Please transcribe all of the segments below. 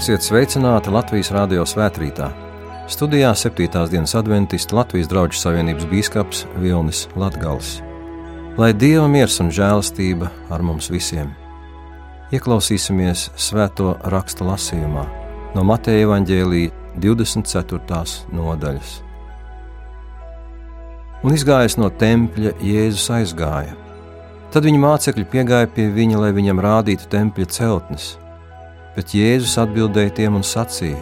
Esiet sveicināti Latvijas Rādio svētkrītā. Studijā 7. dienas adventists Latvijas draugu savienības bīskaps Vilnis Latgals. Lai Dieva miers un žēlastība ar mums visiem! Ieklausīsimies svēto raksta lasījumā no Mateja Vāģēlīja 24. nodaļas. Un izgājis no tempļa, Jēzus aizgāja. Tad viņa mācekļi piegāja pie viņa, lai viņam rādītu tempļa celtnes bet Jēzus atbildēja tiem un sacīja: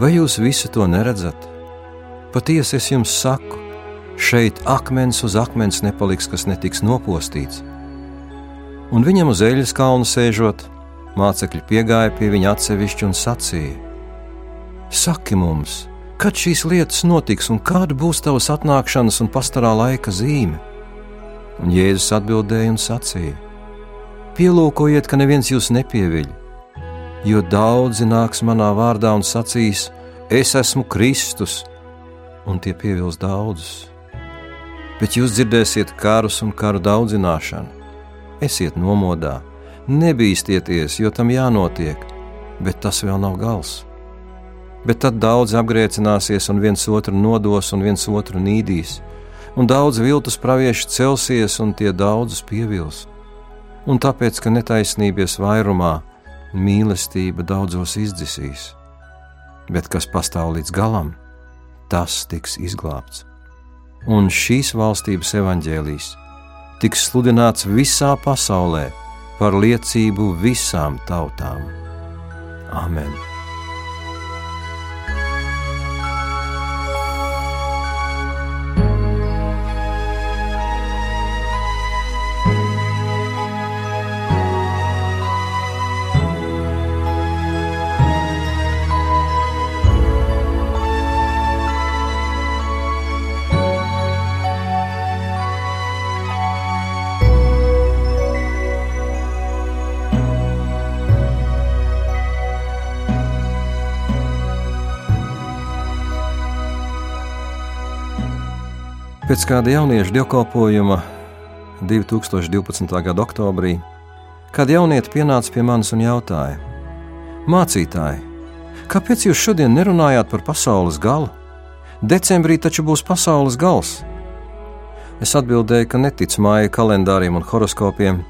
Vai jūs visu to neredzat? Patiesi es jums saku, šeit akmens uz akmens nepaliks, kas netiks nopostīts. Un viņam uz eļļas kalna sēžot, mācekļi piegāja pie viņa atsevišķi un sacīja: Saki mums, kad šīs lietas notiks un kāda būs tavas atnākšanas un pastarā laika zīme? Un Jēzus atbildēja un sacīja: Pielūkojiet, ka neviens jūs nepieviļ jo daudzi nāks manā vārdā un sacīs, es esmu Kristus, un tie pievils daudzus. Bet jūs dzirdēsiet karus un karu daudzināšanu. Esiet nomodā, nebīsties, jo tam jānotiek, bet tas vēl nav gals. Bet tad daudz apgriezināsies un viens otru nodos un viens otru nīdīs, un daudz viltus pravieši celsies un tie daudzus pievils. Un tāpēc, ka netaisnības vairumā mīlestība daudzos izdzisīs, bet kas pastāv līdz galam, tas tiks izglābts. Un šīs valstības evaņģēlīs tiks sludināts visā pasaulē par liecību visām tautām. Amen! Pēc kāda jauniešu dievkalpojuma 2012. gada oktobrī, kāda jaunieta pienāca pie manis un jautāja: Mācītāji, kāpēc jūs šodien nerunājāt par pasaules galu? Decembrī taču būs pasaules gals. Es atbildēju, ka neticu māja kalendāriem un horoskopiem,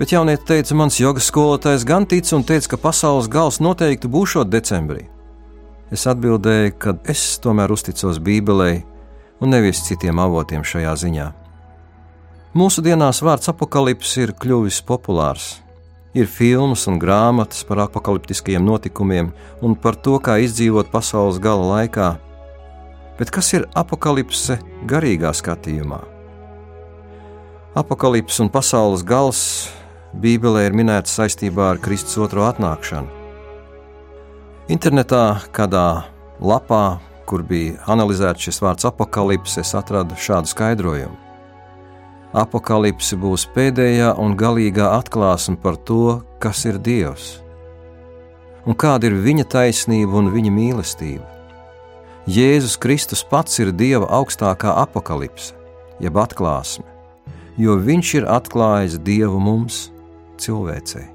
bet jaunieta teica, mans jogas skolotājs gan tic un teica, ka pasaules gals noteikti būšot decembrī. Es atbildēju, ka es tomēr uzticos Bībelei un nevis citiem avotiem šajā ziņā. Mūsdienās vārds apakālips ir kļuvis populārs. Ir filmas un grāmatas par apakaliptiskajiem notikumiem un par to, kā izdzīvot pasaules gala laikā. Bet kas ir apakalipse garīgā skatījumā? Apakalips un pasaules gals Bībelē ir minēts saistībā ar Kristus otro atnākšanu. Internetā kādā lapā kur bija analizēts šis vārds apakālipse, es atradu šādu skaidrojumu. Apokalipse būs pēdējā un galīgā atklāsme par to, kas ir Dievs un kāda ir viņa taisnība un viņa mīlestība. Jēzus Kristus pats ir Dieva augstākā apakalipse, jeb atklāsme, jo Viņš ir atklājis Dievu mums, cilvēcei.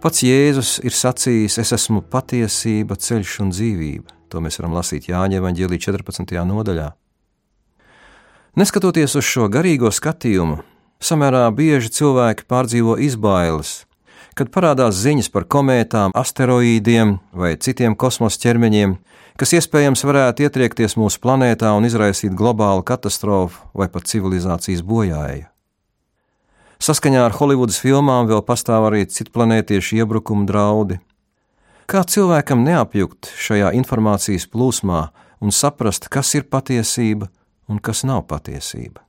Pats Jēzus ir sacījis: Es esmu patiesība, ceļš un dzīvība. To mēs varam lasīt Jāņa Evanģēlī 14. nodaļā. Neskatoties uz šo garīgo skatījumu, samērā bieži cilvēki pārdzīvo izbailes, kad parādās ziņas par komētām, asteroīdiem vai citiem kosmosa ķermeņiem, kas iespējams varētu ietriekties mūsu planētā un izraisīt globālu katastrofu vai pat civilizācijas bojāju. Saskaņā ar Holivudas filmām vēl pastāv arī citplanētiešu iebrukuma draudi. Kā cilvēkam neapjukt šajā informācijas plūsmā un saprast, kas ir patiesība un kas nav patiesība?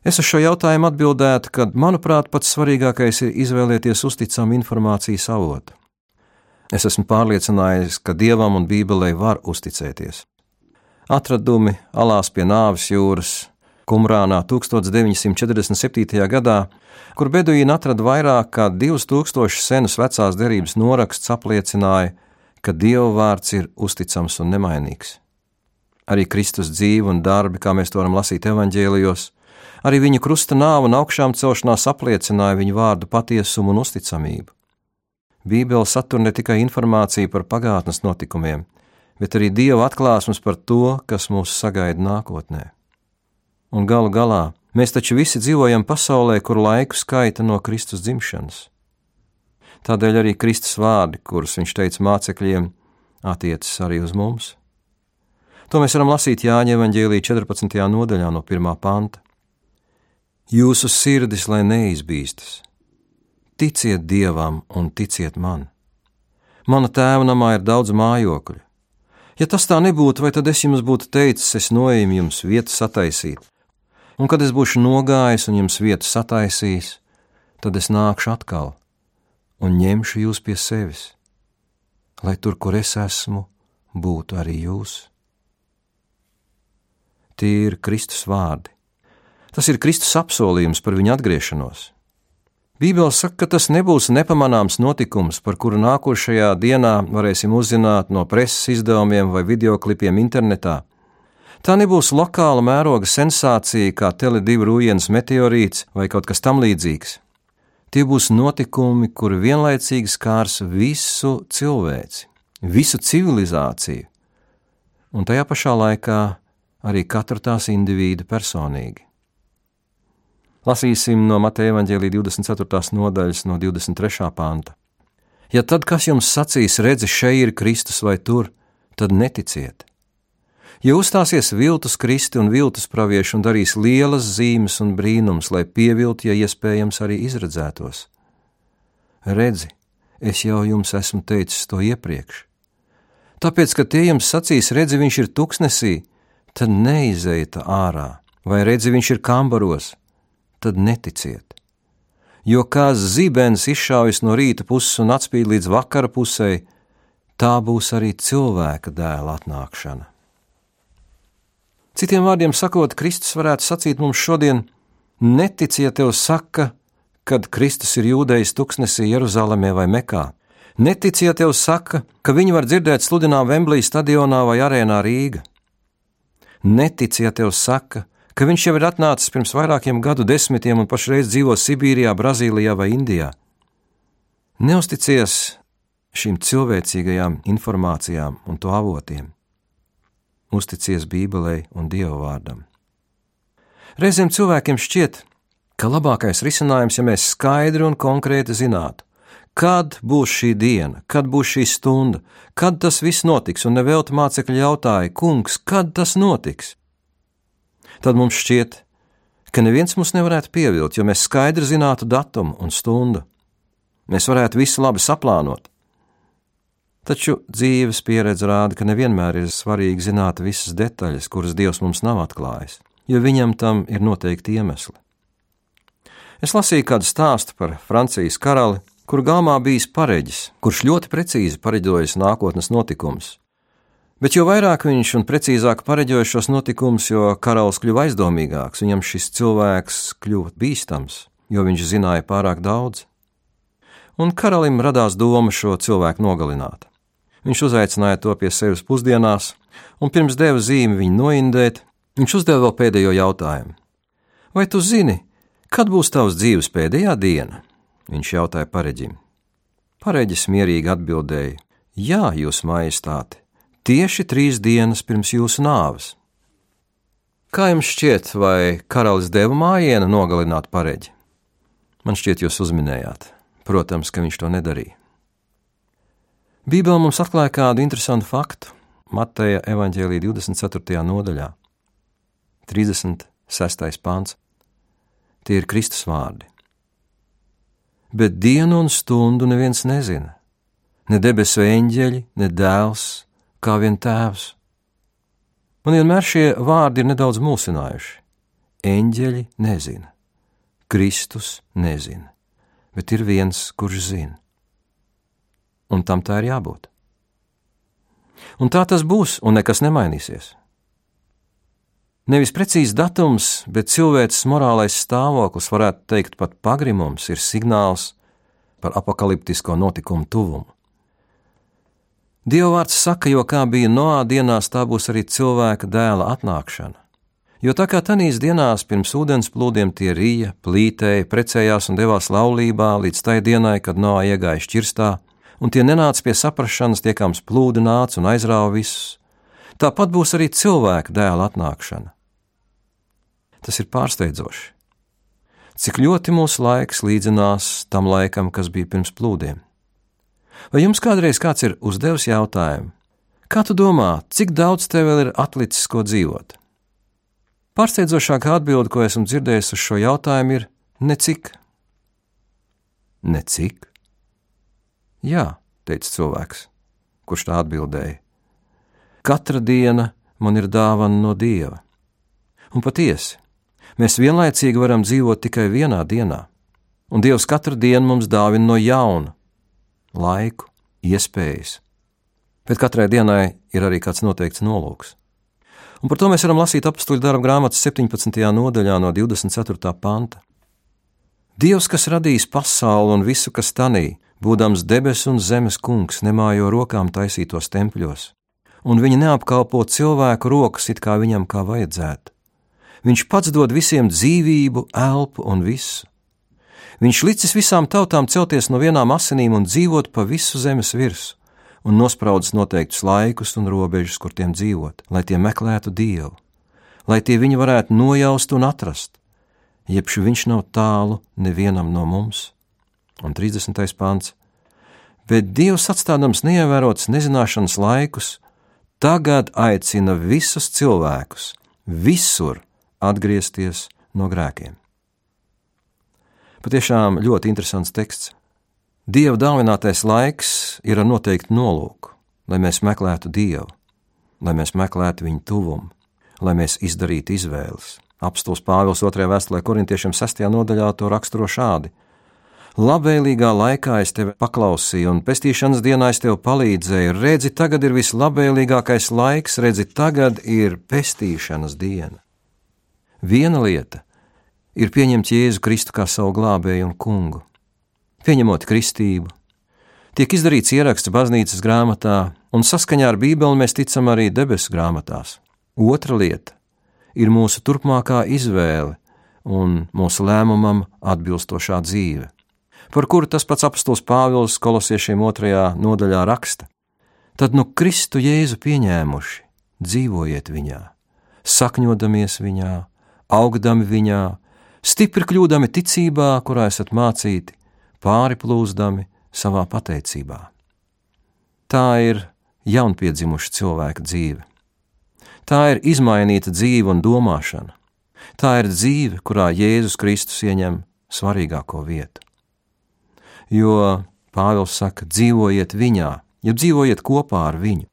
Es uz šo jautājumu atbildētu, ka, manuprāt, pats svarīgākais ir izvēlēties uzticamu informācijas avotu. Es esmu pārliecinājies, ka dievam un Bībelē var uzticēties. Atradumi alās pie nāves jūras, Kumrānā 1947. gadā, kur beduīni atrada vairāk kā 2000 senus vecās derības norakstus, apliecināja, ka Dieva vārds ir uzticams un nemainīgs. Arī Kristus dzīve un darbi, kā mēs to varam lasīt evaņģēlijos, arī viņa krusta nāva un augšām celšanās apliecināja viņa vārdu patiesumu un uzticamību. Bībele satur ne tikai informāciju par pagātnes notikumiem, bet arī Dieva atklāsmes par to, kas mūs sagaida nākotnē. Un galu galā mēs taču visi dzīvojam pasaulē, kur laiku skaita no Kristus dzimšanas. Tādēļ arī Kristus vārdi, kurus viņš teica mācekļiem, attiecas arī uz mums. To mēs varam lasīt Jāņa evanģēlī 14. nodaļā no 1. panta. Jūsu sirdis lai neizbīstas, Ticiet dievam un ticiet man. Mana tēva namā ir daudz mājokļu. Ja tas tā nebūtu, vai tad es jums būtu teicis, es noeju jums vietu sataisīt, un kad es būšu nogājis un jums vietu sataisījis, tad es nākšu atkal un ņemšu jūs pie sevis, lai tur, kur es esmu, būtu arī jūs. Tie ir Kristus vārdi. Tas ir Kristus apsolījums par viņa atgriešanos. Bībele saka, ka tas nebūs nepamanāms notikums, par kuru nākošajā dienā varēsim uzzināt no preses izdevumiem vai videoklipiem internetā. Tā nebūs lokāla mēroga sensācija, kā Tele2 rūjienas meteorīts vai kaut kas tamlīdzīgs. Tie būs notikumi, kuri vienlaicīgi skārs visu cilvēci, visu civilizāciju, un tajā pašā laikā arī katru tās individu personīgi. Lasīsim no Mateja Vāģēlī 24. nodaļas, no 23. panta. Ja tad kas jums sacīs, redzi, šeit ir Kristus vai tur, tad neticiet. Ja uzstāsies viltus kristi un viltus pravieši un darīs lielas zīmes un brīnums, lai pieviltu, ja iespējams arī izredzētos. Redzi, es jau jums esmu teicis to iepriekš. Tāpēc, ka tie jums sacīs, redzi, viņš ir tuksnesī, tad neizeita ārā, vai redzi, viņš ir kambaros, tad neticiet. Jo kā zibens izšaujas no rīta puses un atspīd līdz vakara pusē, tā būs arī cilvēka dēla atnākšana. Citiem vārdiem sakot, Kristus varētu sacīt mums šodien: Neticiet, tev saka, kad Kristus ir jūdejas tuksnesī Jeruzalemē vai Mekā. Neticiet, tev saka, ka viņi var dzirdēt sludinām Vemblī stadionā vai arēnā Rīga. Neticiet, tev saka, ka viņš jau ir atnācis pirms vairākiem gadu desmitiem un pašreiz dzīvo Sibīrijā, Brazīlijā vai Indijā. Neusticies šīm cilvēcīgajām informācijām un to avotiem. Uzticies Bībelei un Dieva vārdam. Reizēm cilvēkiem šķiet, ka labākais risinājums, ja mēs skaidri un konkrēti zinātu, kad būs šī diena, kad būs šī stunda, kad tas viss notiks, un nevelti mācekļi jautāja, kungs, kad tas notiks? tad mums šķiet, ka neviens mūs nevarētu pievilt, jo mēs skaidri zinātu datumu un stundu. Mēs varētu visu labi saplānot. Taču dzīves pieredze rāda, ka nevienmēr ir svarīgi zināt visas detaļas, kuras Dievs mums nav atklājis, jo viņam tam ir noteikti iemesli. Es lasīju kādu stāstu par Francijas karali, kur galmā bijis pareģis, kurš ļoti precīzi pareģojis nākotnes notikumus, Bet jo vairāk viņš un precīzāk pareģoja šos notikumus, jo karalis kļuva aizdomīgāks, viņam šis cilvēks kļuva bīstams, jo viņš zināja pārāk daudz. Un karalim radās doma šo cilvēku nogalināt. Viņš uzaicināja to pie sevis pusdienās, un pirms deva zīmi viņu noindēt, viņš uzdeva vēl pēdējo jautājumu: Vai tu zini, kad būs tavs dzīves pēdējā diena? Viņš jautāja pareģim. Pareģis mierīgi atbildēja: Jā, jūs majestāte, tieši trīs dienas pirms jūsu nāves. Kā jums šķiet, vai karalis deva mājienu nogalināt pareģi? Man šķiet, jūs uzminējāt. Protams, ka viņš to nedarīja. Bībele mums atklāja kādu interesantu faktu Mateja evaņģēlī 24. nodaļā, 36. pāns. Tie ir Kristus vārdi. Bet dienu un stundu neviens nezina. Ne debesu eņģeļi, ne dēls, kā vien tēvs. Man vienmēr šie vārdi ir nedaudz mulsinājuši. Eņģeļi nezina, Kristus nezina, bet ir viens, kurš zina. Un tam tā ir jābūt. Un tā tas būs, un nekas nemainīsies. Nevis precīzs datums, bet cilvēks morālais stāvoklis, varētu teikt, pat pagrimums, ir signāls par apakaliptisko notikumu tuvumu. Dieva vārds saka, jo kā bija noā dienās, tā būs arī cilvēka dēla atnākšana. Jo tā kā tanīs dienās pirms ūdens plūdiem tie rīja, plītēja, precējās un devās laulībā līdz tai dienai, kad noā iegāja šķirstā, un tie nenāca pie saprašanas, tiekams plūdi nāca un aizrāva visus. Tāpat būs arī cilvēka dēla atnākšana. Tas ir pārsteidzoši. Cik ļoti mūsu laiks līdzinās tam laikam, kas bija pirms plūdiem. Vai jums kādreiz kāds ir uzdevis jautājumu, kā tu domā, cik daudz tev vēl ir atlicis, ko dzīvot? Pārsteidzošākā atbilde, ko esmu dzirdējis uz šo jautājumu, ir necik. Necik? Jā, teica cilvēks, kurš tā atbildēja. Katra diena man ir dāvana no dieva. Un patiesi, mēs vienlaicīgi varam dzīvot tikai vienā dienā, un Dievs katru dienu mums dāvina no jauna laiku, iespējas. Bet katrai dienai ir arī kāds noteikts nolūks. Un par to mēs varam lasīt apakstuļu darba grāmatas 17. nodaļā, no 24. panta. Dievs, kas radījis pasauli un visu, kas tanī, būdams debesu un zemes kungs, nemājo rokām taisītos tempļos, un viņi neapkalpo cilvēku rokas it kā viņam kā vajadzētu. Viņš pats dod visiem dzīvību, elpu un visu. Viņš licis visām tautām celties no vienām asinīm un dzīvot pa visu zemes virsmu, un nospraudis noteiktus laikus un robežas, kur tiem dzīvot, lai tie meklētu Dievu, lai tie viņu varētu nojaust un atrast, jebšu viņš nav tālu nevienam no mums. Un 30. pāns. Bet Dievs atstādams neievērots nezināšanas laikus, tagad aicina visus cilvēkus visur atgriezties no grēkiem. Patiešām ļoti interesants teksts. Dieva dāvinātais laiks ir ar noteiktu nolūku, lai mēs meklētu Dievu, lai mēs meklētu Viņa tuvumu, lai mēs izdarītu izvēles. Apstults Pāvils 2. vēstulē korintiešiem 6. nodaļā to raksturo šādi: Labvēlīgā laikā es tevi paklausīju, un pestīšanas dienā es tev palīdzēju. Redzi, tagad ir vislabvēlīgākais laiks, redzi, tagad ir pestīšanas diena. Viena lieta ir pieņemt Jēzu Kristu kā savu glābēju un kungu. Pieņemot kristību, tiek izdarīts ieraksts baznīcas grāmatā, un saskaņā ar Bībeli mēs ticam arī debesu grāmatās. Otra lieta ir mūsu turpmākā izvēle un mūsu lēmumam atbilstošā dzīve par kuru tas pats apstults Pāvils kolosiešiem otrajā nodaļā raksta. Tad nu Kristu Jēzu pieņēmuši, dzīvojiet viņā, sakņodamies viņā, augdami viņā, stipri kļūdami ticībā, kurā esat mācīti, pāri plūzdami savā pateicībā. Tā ir jaunpiedzimuša cilvēka dzīve. Tā ir izmainīta dzīve un domāšana. Tā ir dzīve, kurā Jēzus Kristus ieņem svarīgāko vietu jo Pāvils saka, dzīvojiet viņā, ja dzīvojiet kopā ar viņu.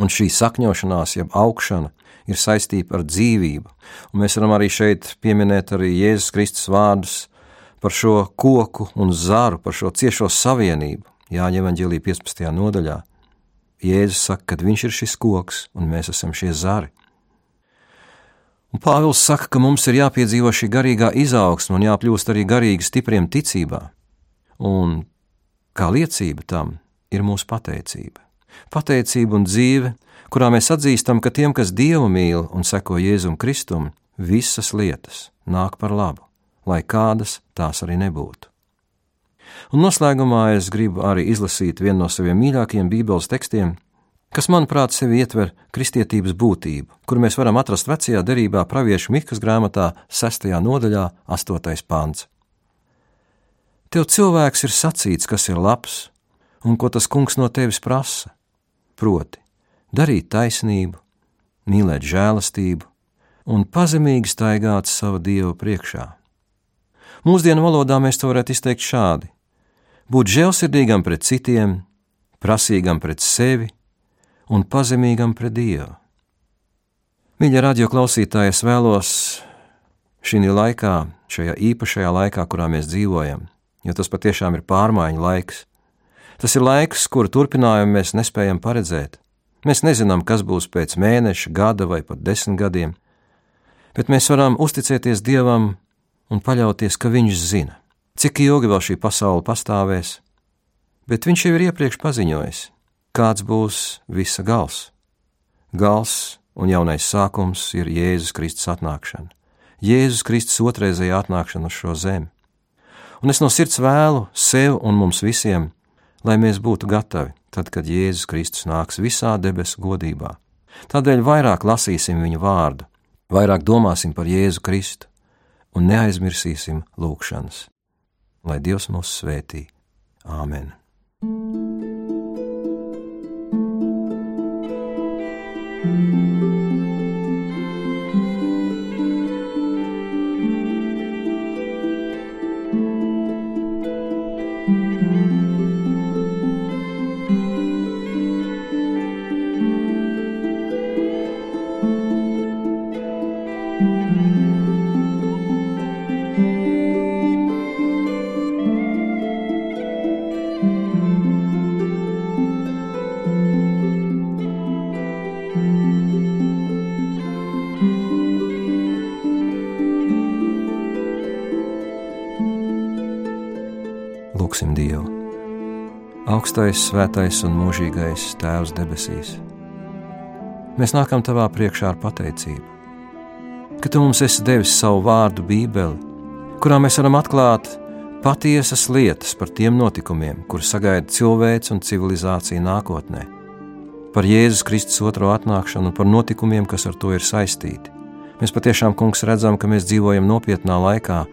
Un šī sakņošanās, jeb augšana, ir saistīta ar dzīvību. Un mēs varam arī šeit pieminēt arī Jēzus Kristus vārdus par šo koku un zaru, par šo ciešo savienību. Jāņem evanģēlī 15. nodaļā. Jēzus saka, ka viņš ir šis koks un mēs esam šie zari. Un Pāvils saka, ka mums ir jāpiedzīvo šī garīgā izaugsme un jākļūst arī garīgi stipriem ticībā. Un kā liecība tam ir mūsu pateicība. Pateicība un dzīve, kurā mēs atzīstam, ka tiem, kas Dievu mīl un seko Jēzum Kristum, visas lietas nāk par labu, lai kādas tās arī nebūtu. Un noslēgumā es gribu arī izlasīt vienu no saviem mīļākajiem Bībeles tekstiem, kas, manuprāt, sevi ietver kristietības būtību, kur mēs varam atrast vecajā derībā praviešu Mikas grāmatā, 6. nodaļā, 8. pāns. Tev cilvēks ir sacīts, kas ir labs un ko tas kungs no tevis prasa. Proti, darīt taisnību, mīlēt žēlastību un pazemīgi staigāt savu dievu priekšā. Mūsdienu valodā mēs to varētu izteikt šādi: būt žēlsirdīgam pret citiem, prasīgam pret sevi un pazemīgam pret dievu. Mīļa radio klausītāji, es vēlos šī laikā, šajā īpašajā laikā, kurā mēs dzīvojam, jo tas patiešām ir pārmaiņu laiks. Tas ir laiks, kuru turpinājumu mēs nespējam paredzēt. Mēs nezinām, kas būs pēc mēneša, gada vai pat desmit gadiem, bet mēs varam uzticēties Dievam un paļauties, ka Viņš zina, cik ilgi vēl šī pasaule pastāvēs, bet Viņš jau ir iepriekš paziņojis, kāds būs visa gals. Gals un jaunais sākums ir Jēzus Kristus atnākšana. Jēzus Kristus otrreizējā atnākšana uz šo zemi un es no sirds vēlu sev un mums visiem, lai mēs būtu gatavi, tad, kad Jēzus Kristus nāks visā debesu godībā. Tādēļ vairāk lasīsim viņa vārdu, vairāk domāsim par Jēzu Kristu un neaizmirsīsim lūgšanas. Lai Dievs mūs svētī! Āmen! Lūksim Dievu! Augstais, svētais un mūžīgais Tēvs debesīs! Mēs nākam Tavā priekšā ar pateicību, ka Tu mums esi devis savu vārdu, Bībeli, kurā mēs varam atklāt patiesas lietas par tiem notikumiem, kurus sagaida cilvēks un civilizācija nākotnē, par Jēzus Kristus otro atnākšanu un par notikumiem, kas ar to ir saistīti. Mēs patiešām, kungs, redzam, ka mēs dzīvojam nopietnā laikā,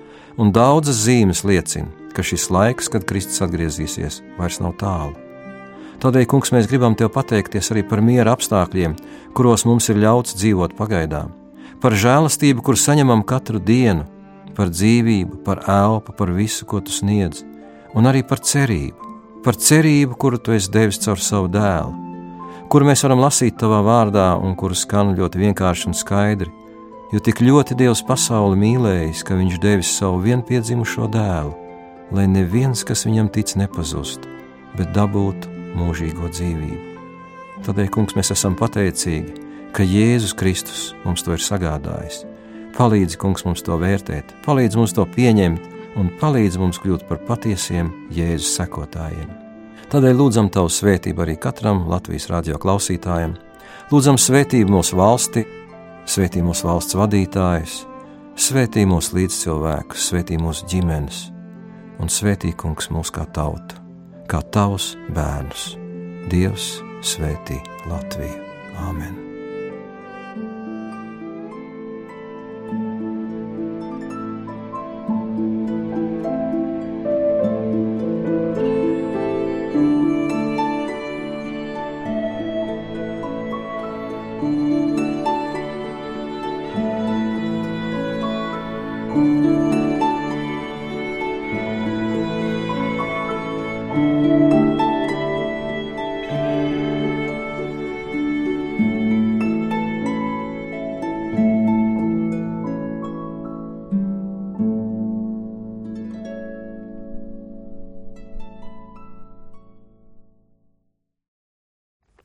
un daudzas zīmes liecina, ka šis laiks, kad Kristus atgriezīsies, vairs nav tālu. Tādēļ, kungs, mēs gribam te pateikties arī par miera apstākļiem, kuros mums ir ļauts dzīvot pagaidām, par žēlastību, kur saņemam katru dienu, par dzīvību, par elpu, par visu, ko tu sniedz, un arī par cerību, par cerību, kuru tu esi devis caur savu dēlu, kuru mēs varam lasīt tavā vārdā un kuru skan ļoti vienkārši un skaidri. Jo tik ļoti Dievs pasauli mīlējis, ka Viņš devis savu vienpiedzimušo dēlu, lai neviens, kas viņam tic, nepazustu, bet dabūtu mūžīgo dzīvību. Tādēļ, kungs, mēs esam pateicīgi, ka Jēzus Kristus mums to ir sagādājis. Palīdzi, kungs, mums to vērtēt, palīdzi mums to pieņemt un palīdzi mums kļūt par patiesiem Jēzus sekotājiem. Tādēļ lūdzam Tavu svētību arī katram Latvijas radio klausītājam, lūdzam svētību mūsu valsti, svētī mūsu valsts vadītājus, svētī mūsu līdzcilvēkus, svētī mūsu ģimenes un svētī kungs mūs kā tautu, kā tavs bērnus. Dievs svētī Latviju. Āmen!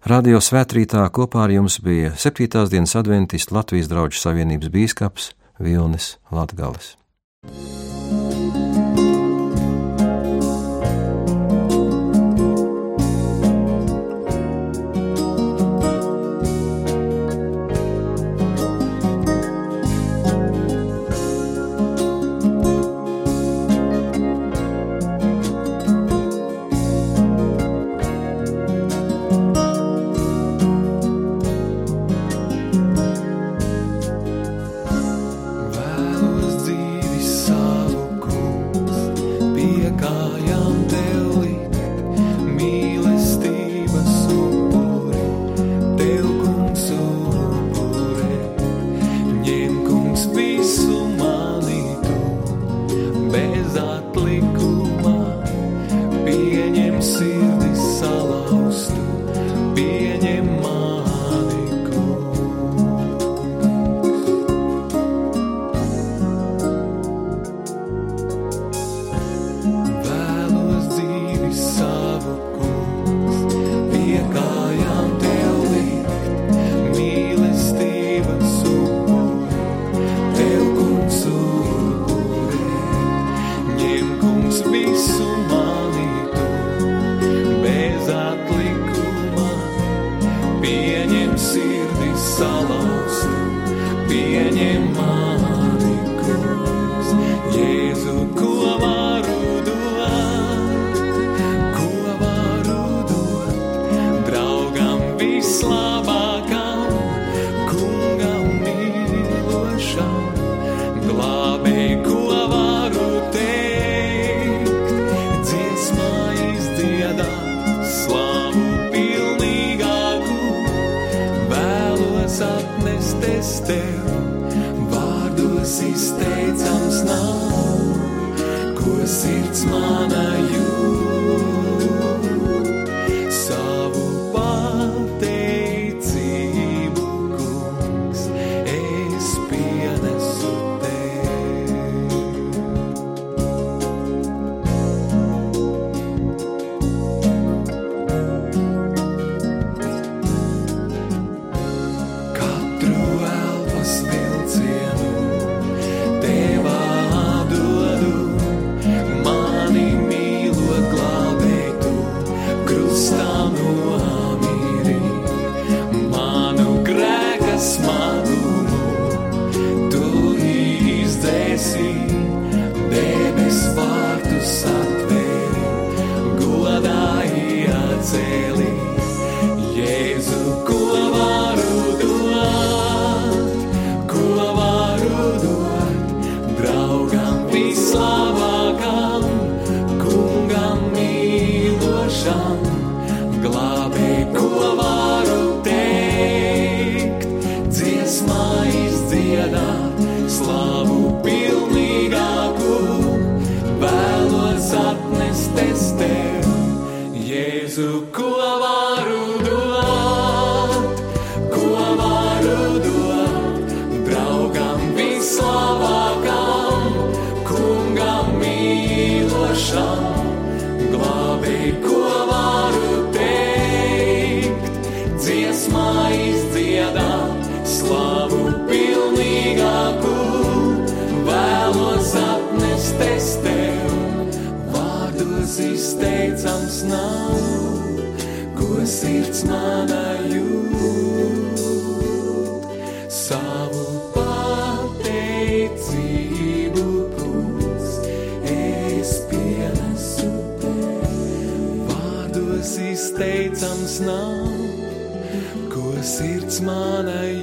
Radio svētkrītā kopā ar jums bija 7. dienas adventists Latvijas draugu savienības bīskaps Vilnis Latgales. must be. It's mana you nav, ko sirds manā jūt. Savu pateicību pūs, es pienesu tev. Vārdos izteicams nav, ko sirds manā jūt.